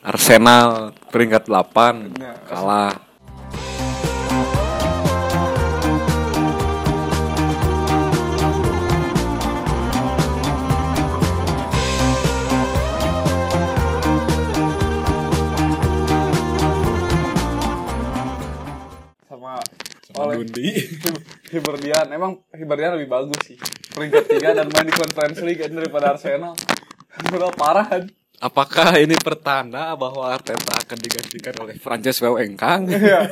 Arsenal peringkat 8 Ya. kalah. sama Sama oleh Dundi. Hibernian emang Hibernian lebih bagus sih peringkat tiga dan main di Conference League daripada Arsenal udah parah kan Apakah ini pertanda bahwa Arteta akan digantikan oleh Frances Wengkang? Iya.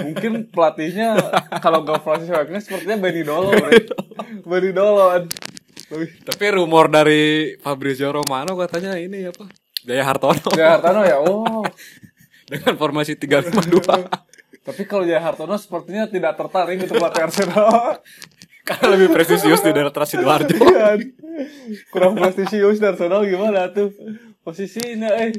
mungkin pelatihnya kalau gak Francis Wagner sepertinya Benny Dolo. Benny Dolo Tapi rumor dari Fabrizio Romano katanya ini apa? Jaya Hartono Jaya Hartono ya oh dengan formasi 352 tapi kalau Jaya Hartono sepertinya tidak tertarik untuk pelatih Arsenal karena lebih presisius di daerah Sidoarjo. Kan. kurang prestisius dan Arsenal gimana tuh posisinya eh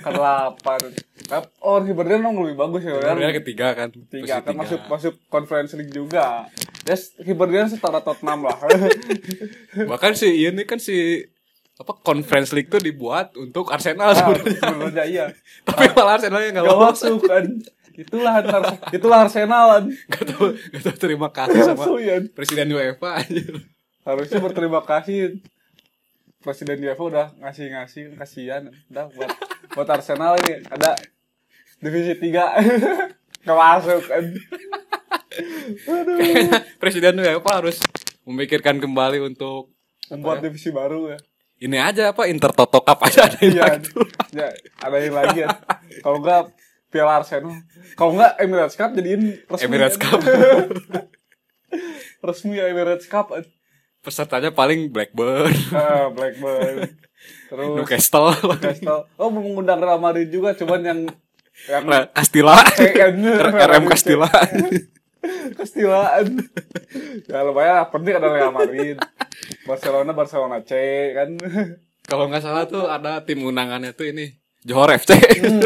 delapan Kan- oh Hibernian emang lebih bagus ya Sebenarnya ketiga kan. tiga Posisi kan masuk masuk conference league juga yes Hibernian setara Tottenham lah Bahkan si ini kan si apa conference league tuh dibuat untuk Arsenal Nah, sebenarnya. sebenarnya iya Tapi malah Arsenalnya nggak gak lolos. masuk kan itulah Ars- itulah Arsenal kan Gak tau, gak tau terima kasih sama ya. presiden UEFA harusnya berterima kasih. Presiden UEFA udah ngasih ngasih kasihan. Udah buat buat Arsenal ini ada divisi 3 nggak masuk kan. Kayaknya presiden UEFA harus memikirkan kembali untuk membuat divisi baru ya. Ini aja apa Intertoto Cup aja ada yang Iya, lagi. ya, ada yang lagi ya. Kalau enggak Piala Arsenal. Kalau enggak Emirates Cup jadiin resmi. Emirates. Cup. resmi ya Emirates Cup. Pesertanya paling Blackburn, Ah, Blackburn. Terus Newcastle, Newcastle. Oh, mengundang Real Madrid juga, cuman yang yang Nah, Castilla. RM Castilla. Castilaan. ya lumayan lah, penting ada Real Madrid. Barcelona Barcelona C kan. Kalau nggak salah tuh ada tim undangannya tuh ini Johor FC. Johor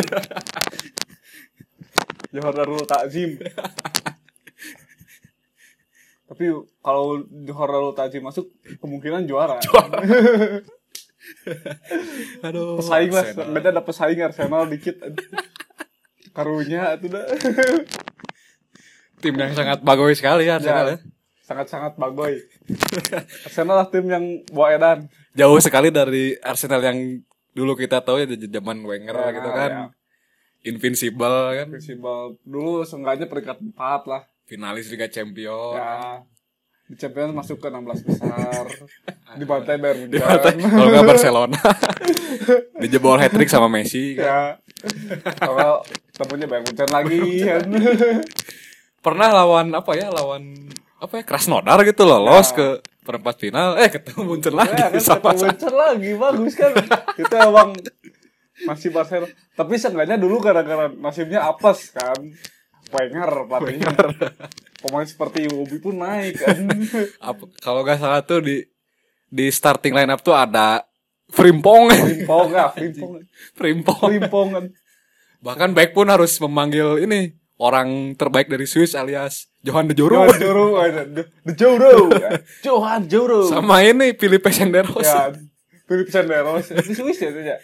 Darul Takzim. Tapi kalau Johor Darul Takzim masuk kemungkinan juara. Aduh. Pesaing lah, beda ada pesaing Arsenal dikit. Karunya itu dah. Tim yang sangat bagus sekali ya Arsenal ya. Sangat-sangat bagoy. Arsenal lah tim yang bawa edan. Jauh sekali dari Arsenal yang dulu kita tahu ya di zaman Wenger Ya, gitu kan. ya. Invincible kan. Prinsipal dulu seenggaknya peringkat 4 lah. Finalis Liga Champions. Ya. Di Champions masuk ke 16 besar. Dibantai Bayern Munchen. Kalau nggak Barcelona. Dijebol hat trick sama Messi kan. ya. Kalau temunya Bayern Munchen lagi kan. Pernah lawan apa ya? Lawan apa ya? Krasnodar gitu lolos Ya. ke perempat final. Eh ketemu Munchen lagi Ya kan sama ketemu Munchen lagi bagus kan. Itu emang masih Barcelona. Tapi seenggaknya dulu gara-gara nasibnya apes kan. Wenger pelatihnya. Pemain seperti Iwobi pun naik kan. kalau nggak salah tuh di di starting line up tuh ada Frimpong. Frimpong ya, Frimpong. Frimpong. Frimpong kan. Bahkan back pun harus memanggil ini orang terbaik dari Swiss alias Johan de Joro. Johan Joro, the, the Joro. Johan Joro. Sama ini Filipe Senderos. Ya, Philip Senderos. Di Swiss ya itu ya.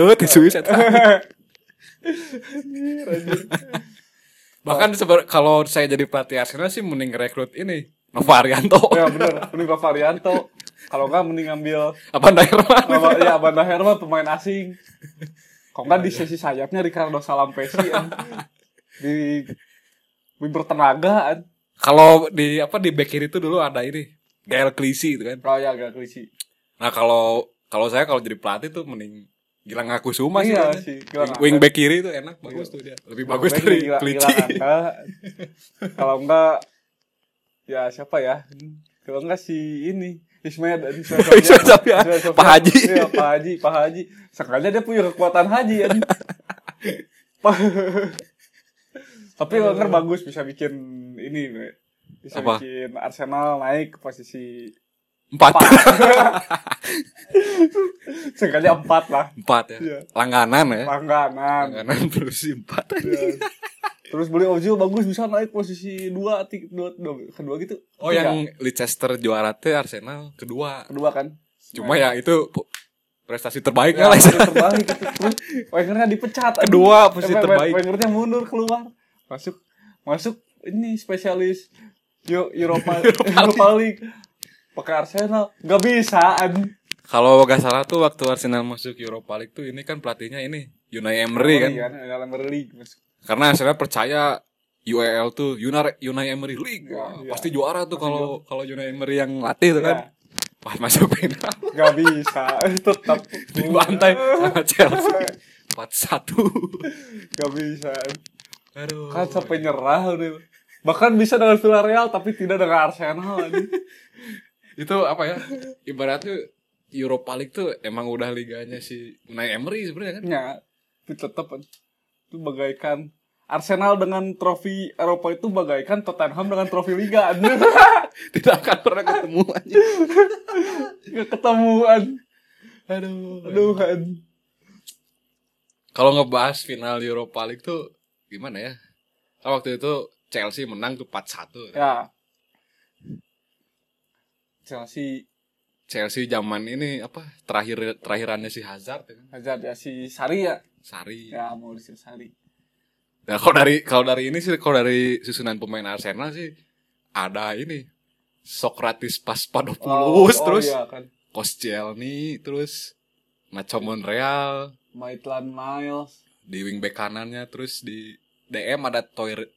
Oh, di Swiss eta. Bahkan seber- kalau saya jadi pelatih Arsenal sih mending rekrut ini Novarianto. ya bener, mending ke Varianto. Kalau enggak mending ambil Apa Daerman? Apa, ya Banda Herman pemain asing. Kok enggak di sisi sayapnya Ricardo Salampesi kan. Di di bertenaga kan. Kalau di apa di back kiri itu dulu ada ini Gael Klisi itu kan. Oh ya agak klisi. Nah, kalau kalau saya kalau jadi pelatih tuh mending Gilang aku Suma sih. Iya sih, Gilang Wing, wing back kiri itu enak, bagus tuh dia. Lebih bagus Baik, dari gila-. Kalau enggak ya siapa ya? Kalau enggak si ini Ismail Ismail Ismail Sofyan. Pak Haji. Iya, Pak Haji, Pak Haji. Sengaja dia punya kekuatan haji. Pa- Tapi Wenger bagus bisa bikin ini bisa Apa? bikin Arsenal naik ke posisi Empat. sengaja empat lah Empat ya. Iya. Langganan ya. langganan Langganan posisi empat. Iya. terus beli Ozil bagus bisa naik posisi dua, tiga, dua, dua kedua gitu Oh Tiga. yang Leicester juara teh Arsenal kedua. kedua kan Cuma ya itu prestasi terbaiknya Ya, lah. terbaik. Terus Wengernya dipecat. Kedua, posisi Eh, terbaik. Wengernya mundur keluar. Masuk masuk ini spesialis Yo, Europa Europa League. Pakai Arsenal nggak bisa. anjing. Kalau gak salah tuh waktu Arsenal masuk Europa League tuh ini kan pelatihnya ini Unai Emery kan. Iya, masuk. Karena Arsenal percaya UEL tuh Unai Unai Emery League. Wah, Iya. pasti juara tuh kalau kalau Unai Emery yang latih tuh Ya, kan. Pas masuk final nggak bisa. Tetap dibantai sama Chelsea. 4-1. nggak bisa. Aduh. Kan sampai nyerah udah. Bahkan bisa dengan Villarreal tapi tidak dengan Arsenal. itu apa ya? Ibaratnya Europa League tuh emang udah liganya si Unai Emery sebenarnya kan. Ya, tetap itu bagaikan Arsenal dengan trofi Eropa itu bagaikan Tottenham dengan trofi Liga. Tidak akan pernah ketemu aja. Ketemuan. Aduh. Aduh kan. Kalau ngebahas final Europa League tuh gimana ya? Kan waktu itu Chelsea menang tuh 4-1. Ya. Chelsea Chelsea zaman ini apa terakhir terakhirannya si Hazard ya kan? Hazard ya si Sari ya. Sari. Ya mau si Sari. Nah, kalau dari kalau dari ini sih kalau dari susunan pemain Arsenal sih ada ini Socrates Paspadopoulos terus iya kan. Koscielny terus Nacho Monreal Maitland Miles. di wingback kanannya terus di DM ada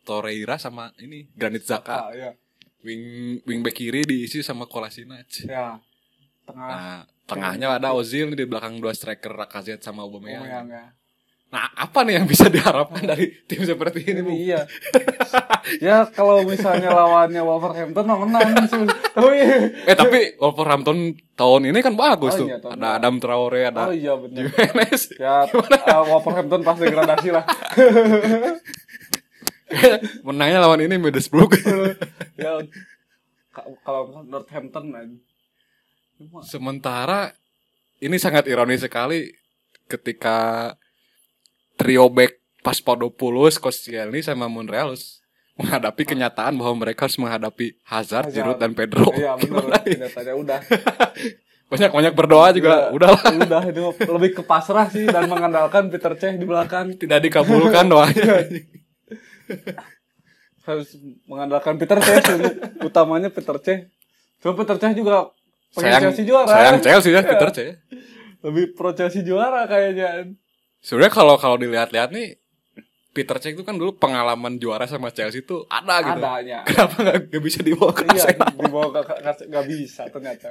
Torreira sama ini Granit Xhaka Ah, ya. Wing wingback kiri diisi sama Kolasinac Ya. Tengah. nah tengahnya ada Ozil di belakang dua striker Lacazette sama Aubameyang Aubameyang ya. nah apa nih yang bisa diharapkan dari tim seperti ini Bu? Iya. ya kalau misalnya lawannya Wolverhampton mah menang sih. Oh iya. eh tapi Wolverhampton tahun ini kan bagus Oh tuh iya, ada Adam Traore ada Oh iya benar. Jimenez Ya uh, Wolverhampton pas degradasi lah. menangnya lawan ini Middlesbrough ya ka- kalau Northampton. Cuma Sementara ini sangat ironis sekali ketika trio back Paspadopoulos, Koscielny sama Monreal harus menghadapi kenyataan bahwa mereka harus menghadapi Hazard, Hazard. Giroud dan Pedro. Iya benar. Kenyataannya udah. Banyak-banyak berdoa juga Udah. udahlah Udah itu lebih ke pasrah sih dan mengandalkan Peter Cech di belakang. tidak dikabulkan doanya. Harus mengandalkan Peter Cech utamanya Peter Cech. Cuma Peter Cech juga pengen sayang Chelsea juara. sayang Chelsea ya Iya. Peter Cech. Lebih pro Chelsea juara kayaknya. Sebenarnya kalau kalau dilihat-lihat nih Peter Cech itu kan dulu pengalaman juara sama Chelsea itu ada gitu. Adanya. Kenapa nggak bisa dibawa ke Iya, Arsenal? dibawa ke, ke, ke nggak bisa ternyata.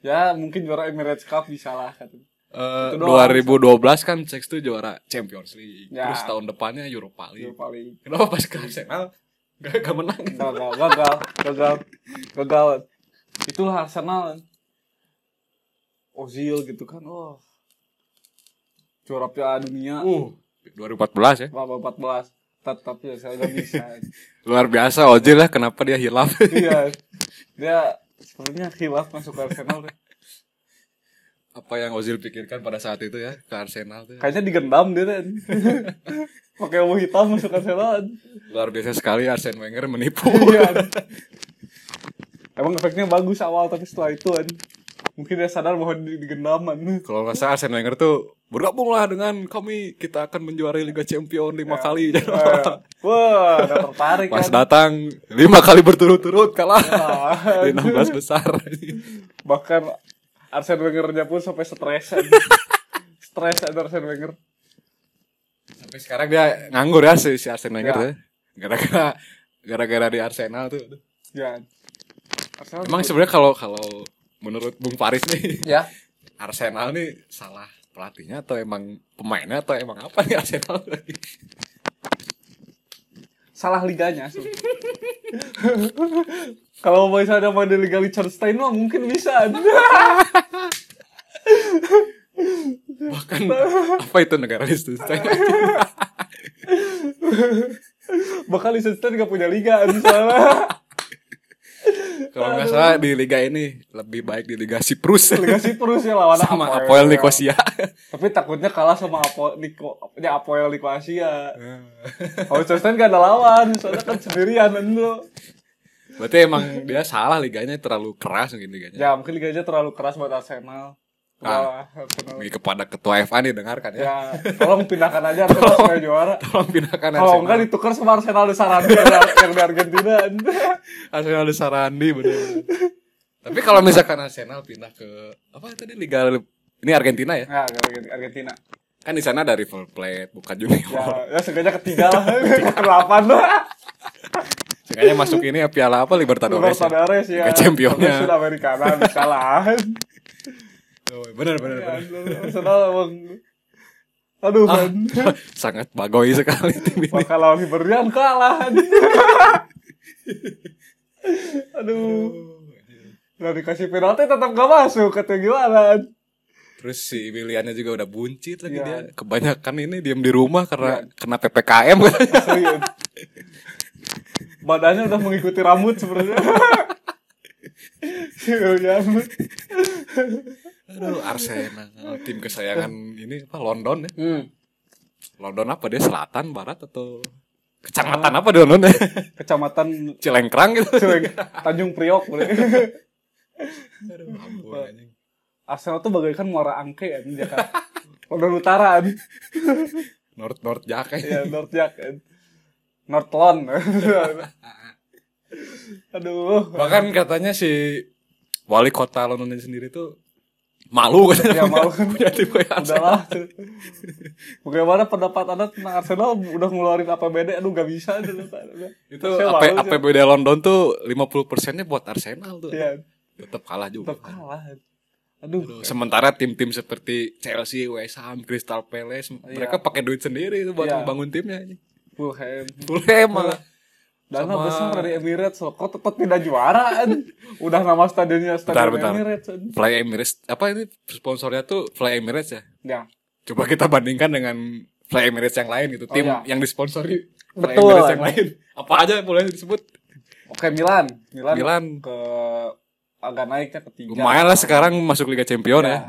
Ya mungkin juara Emirates Cup bisa lah katanya. Eh, Itu doang. 2012 kan Cech tuh juara Champions League. Ya. Terus tahun depannya Europa League. Itu paling Kenapa pas ke Arsenal gak, gak menang? gagal, gagal, gagal, gagal. Itulah Arsenal. Ozil gitu kan, oh. Juara Piala Dunia Uh, 2014 ya. Bapak 14 tetap ya saya nggak bisa. Luar biasa Ozil lah kenapa dia hilaf. iya. Dia sepertinya hilaf masuk Arsenal deh. Apa yang Ozil pikirkan pada saat itu ya ke Arsenal tuh. Kayaknya digendam dia kan. Pakai ilmu hitam masuk Arsenal. Luar biasa sekali Arsene Wenger menipu. Iya. Emang efeknya bagus awal tapi setelah itu kan mungkin dia sadar bahwa di, digendaman. Kalau nggak salah Arsene Wenger tuh bergabunglah dengan kami kita akan menjuarai Liga Champions lima kali. Eh, Wah, udah tertarik Pas kan. datang lima kali berturut-turut kalah Ah, di 16 besar. Bahkan Arsene Wenger-nya pun sampai stres. Stres ada Arsene Wenger. Sampai sekarang dia nganggur ya si, si Arsene Wenger Ya. ya. Gara-gara gara-gara di Arsenal tuh. Ya. Arsenal Emang sebenarnya kalau kalau menurut Bung Faris nih ya Arsenal nih salah pelatihnya atau emang pemainnya atau emang apa nih Arsenal? Salah liganya. Kalau misalnya main di Liga Liechtenstein mah mungkin bisa. Bahkan apa itu negara Liechtenstein? Bahkan Liechtenstein gak punya liga misalnya. Kalau nggak salah di liga ini lebih baik di Liga Siprus Liga Siprus ya lawan sama Apoel Nicosia. Tapi takutnya kalah sama Apoel Niko, ya Apoel Nicosia. Kalau Liechtenstein gak ada lawan, soalnya kan sendirian itu. Berarti emang dia salah liganya terlalu keras mungkin liganya. Ya mungkin liganya terlalu keras buat Arsenal. Wah, Arsenal. Bagi kepada ketua FA nih dengarkan ya. Ya, tolong pindahkan aja Arsenal supaya juara. Tolong pindahkan Kalau Arsenal. enggak ditukar sama Arsenal di Sarandi yang yang di Argentina. Arsenal di Sarandi bener. Tapi kalau misalkan Arsenal pindah ke apa tadi Liga ini Argentina ya? Ya, Argentina. Kan di sana ada River Plate, bukan junior. Ya, ya sengaja ketiga lah, ke delapan lah. Sengaja masuk ini ya Piala apa Libertadores. ya? Libertadores ya. Liga Championnya. Tapi Sudamericana kalah. Oh, bener bener Ya, bener. Arsenal emang Aduh, Ah, man. sangat bagoy sekali tim ini. Bakal lawan Hibernian kalah. Aduh. Udah dikasih penalti tetap gak masuk kata gimana? Terus si Williannya juga udah buncit lagi Iya. dia. Kebanyakan ini diam di rumah karena kena PPKM. Badannya udah mengikuti rambut sebenarnya. Si. Aduh, Arsenal, tim kesayangan ini apa London ya? Hmm. London apa dia selatan, barat atau kecamatan apa di London ya? Kecamatan Cilengkrang gitu. Cuek, Tanjung Priok. boleh. Aduh, ampun anjing. Arsenal tuh bagaikan muara angke ya di Jakarta. London Utara. North North Jack ya. Ya, North Jak. kan. North Lon. Aduh. Bahkan katanya si wali kota London sendiri tuh malu katanya Ya, malu. punya tim kayak Arsenal. Udahlah. Bagaimana pendapat Anda tentang Arsenal udah ngeluarin APBD aduh gak bisa dulu Itu Saya AP, malu sih. APBD London tuh 50 persennya buat Arsenal tuh. Iya, Tetap kalah juga. tetap kalah. Aduh. Aduh, Sementara tim-tim seperti Chelsea, West Ham, Crystal Palace, mereka pakai duit sendiri tuh buat Iya. membangun timnya. Fulham. Fulham malah. Dana Sama- besar dari Emirates loh. Kok tetap tidak juara kan? Udah nama stadionnya stadion Bentar, bentar. Emirates. kan? Fly Emirates apa ini sponsornya tuh Fly Emirates ya? Ya. Coba kita bandingkan dengan Fly Emirates yang lain gitu, tim iya. yang disponsori Fly Betul. Emirates yang lain. Apa aja yang boleh disebut? Oke Milan. Milan, Milan. ke agak naiknya ketiga. Lumayan lah sekarang masuk Liga Champion ya. Ya.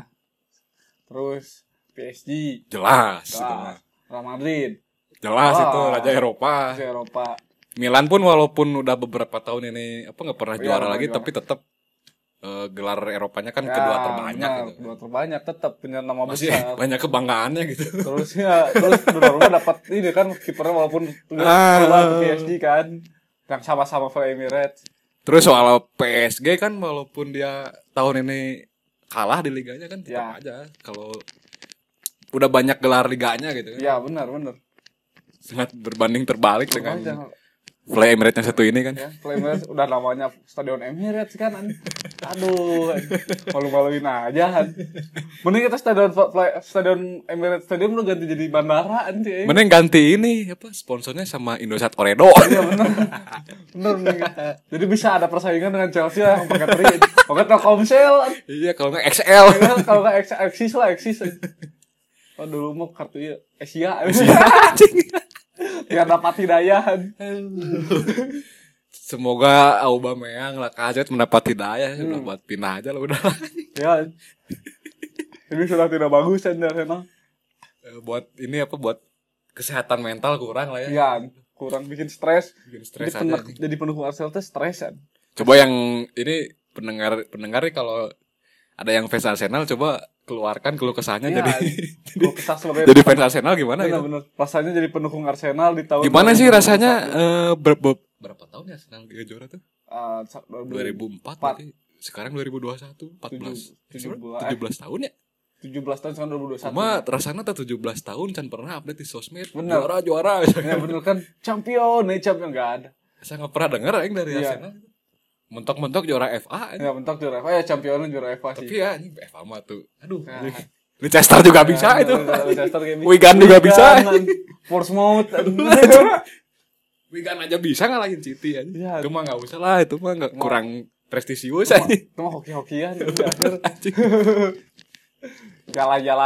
Terus PSG. Jelas. Jelas. Real Madrid. Jelas Wah. itu Raja Eropa. Ke Eropa. Milan pun walaupun udah beberapa tahun ini apa nggak pernah Iya, juara pernah lagi juara. tapi tetap eh, gelar Eropanya kan Ya, kedua terbanyak benar, gitu. Kedua terbanyak tetap punya nama Masih besar. banyak kebanggaannya gitu. terus ya terus Donnarumma dapat ini kan kipernya walaupun Ah. ke PSG kan yang sama-sama Fly Emirates Terus soal PSG kan walaupun dia tahun ini kalah di liganya kan tetap Ya. aja kalau udah banyak gelar liganya gitu kan. ya benar benar Sangat berbanding terbalik dengan Makanya, Fly Emirates yang satu ini kan. ya Fly Emirates udah namanya Stadion Emirates kan aduh malu-maluin aja kan mending kita stadion Fly, stadion Emirates Stadium lu ganti jadi bandara anjing Mending ganti ini apa sponsornya sama Indosat Oredo. Iya benar. Benar. Jadi bisa ada persaingan dengan Chelsea yang pakai tri. Pakai Telkomsel. iya kalau nggak XL. Ya, kalau nggak Exis lah Exis. Oh dulu mau kartu ya Asia. Yang dapat hidayahan. Semoga Aubameyang lah kajet mendapat hidayah udah buat pindah aja lah udah. Ya. Ini sudah tidak bagus kan Arsenal. Eh, buat ini apa buat kesehatan mental kurang lah ya. Ya, kurang bikin stres. Bikin Jadi, stres aja. penek, jadi pendukung Arsenal tuh stres kan. Coba yang ini pendengar pendengar nih kalau ada yang fans Arsenal coba keluarkan keluh kesahnya Iya. jadi kesah sebagai jadi fans Arsenal gimana gitu. benar-benar rasanya jadi pendukung Arsenal di tahun Gimana sih 2021. rasanya eh, ber- ber- berapa tahun ya Arsenal Liga Juara tuh? Ah, sa- 2004 Empat. berarti sekarang 2021 14 Tujuh- tujuh Sebenarnya belas. 17 tahun ya 17 tahun sekarang 2021. cuma rasanya tuh 17 tahun can pernah update di sosmed Bener. juara juara Ya bener kan champion, nih champion nggak ada. saya nggak pernah denger yang dari Iya. Arsenal mentok-mentok juara FA Ya mentok juara FA ya championnya juara FA sih. tapi ya ini FA mah tuh aduh Nah. Leicester juga bisa itu Leicester kayak. Wigan juga bisa. Portsmouth. Wigan aja bisa ngalahin City aja Iya. itu mah nggak usah lah itu mah nggak kurang prestisius aja Itu mah hoki-hokian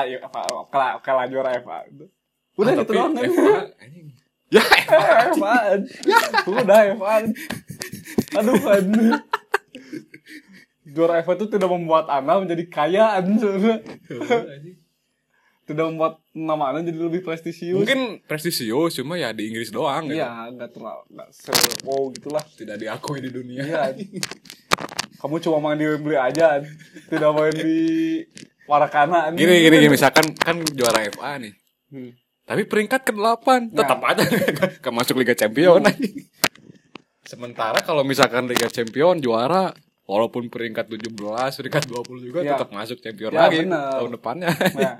ya, apa kalah kalah juara FA. Udah Ah, gitu doang kan. Ya FA FA. Udah FA. Aduh kan. Juara FA itu tidak membuat Anda menjadi kaya sebenarnya. anjing. Tidak membuat nama Anda jadi lebih prestisius. mungkin prestisius cuma ya di Inggris doang gitu. Iya, nggak terlalu nggak se wow gitulah. tidak diakui di dunia Iya. Kamu cuma main di Wembley aja, tidak main di Warakana. Gini gini gini misalkan kan juara FA nih. Hmm. Tapi peringkat ke-8 tetap aja gak masuk Liga Champion anjing. Sementara kalau misalkan Liga Champion juara walaupun peringkat 17, peringkat 20 juga Ya. tetap masuk Champion Ya, lagi bener. tahun depannya. Nah,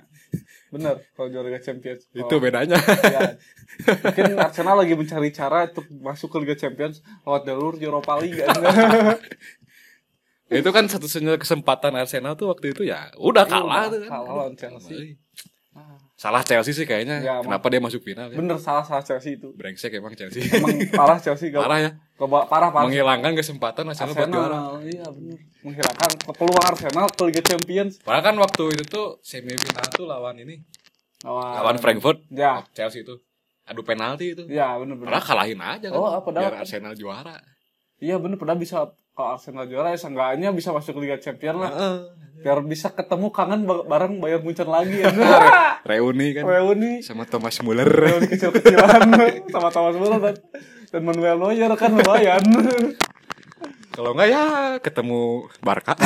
bener kalau juara Liga Champions. Itu bedanya. Ya. Mungkin Arsenal lagi mencari cara untuk masuk ke Liga Champions lewat jalur Europa League. itu kan satu-satunya kesempatan Arsenal tuh waktu itu ya udah kalah Iya, tuh kan. kalah lawan Chelsea. Salah Chelsea sih kayaknya. Ya, Kenapa dia masuk final ya? Bener salah salah Chelsea itu. Brengsek emang Chelsea. Emang parah Chelsea gak Parah ya. Gak parah parah. Menghilangkan kesempatan Arsenal, buat juara. Arsenal, iya bener. Menghilangkan peluang Arsenal ke Liga Champions. Padahal kan waktu itu tuh semifinal tuh lawan ini, Lawan, lawan Frankfurt, Ya, Chelsea itu. Adu penalti itu. ya bener bener. Padahal kalahin aja kan. Oh, apa dah? Biar Arsenal juara. Iya bener pernah bisa kalau Arsenal juara ya seenggaknya bisa masuk Liga Champions lah. Biar bisa ketemu kangen ba- bareng Bayern Munchen lagi ya. Reuni kan Reuni. sama Thomas Muller. Reuni kecil-kecilan sama Thomas Müller dan, dan Manuel Neuer kan lumayan. Kalau enggak ya ketemu Barca.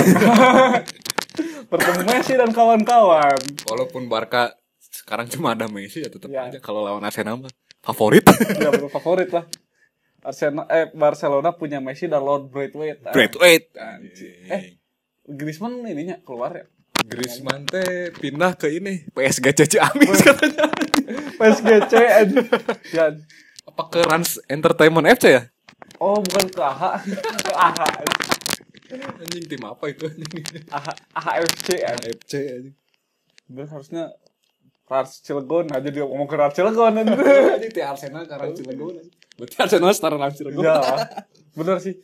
Bertemu Messi dan kawan-kawan. Walaupun Barca sekarang cuma ada Messi ya tetap Ya. aja kalau lawan Arsenal mah favorit. Ya favorit lah. Arsenal eh Barcelona punya Messi dan Lord Braithwaite. Weight. Eh. Griezmann ininya keluar ya. Griezmann teh pindah ke ini PSG CC Amis katanya. PSG ya. Apa ke Rans Entertainment FC ya? Oh bukan ke AHA Ke AHA Anjing tim apa itu anjing? AHA AHFC ya. FC anjing. Bener harusnya Rans Cilegon aja dia ngomong ke Rans Cilegon Anjing tim Arsenal karena Cilegon. anjing. Berarti Arsenal setara Rans Cilegon. Ya Bener sih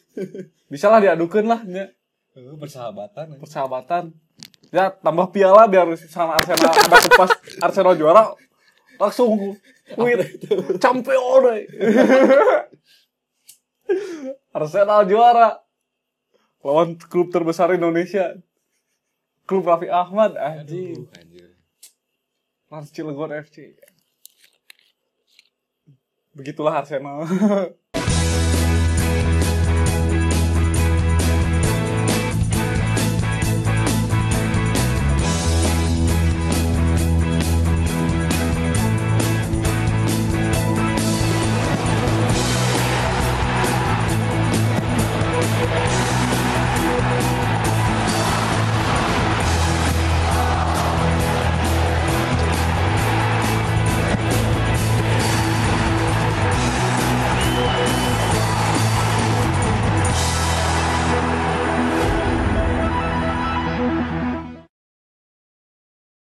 Bisa lah diadukan lah ya. Oh, Persahabatan. anjing. Persahabatan Ya tambah piala biar sama Arsenal Ada kupas Arsenal juara Langsung Win Champion eh. Arsenal juara Lawan klub terbesar Indonesia Klub Raffi Ahmad Anjing Rans Cilegon FC Begitulah Arsenal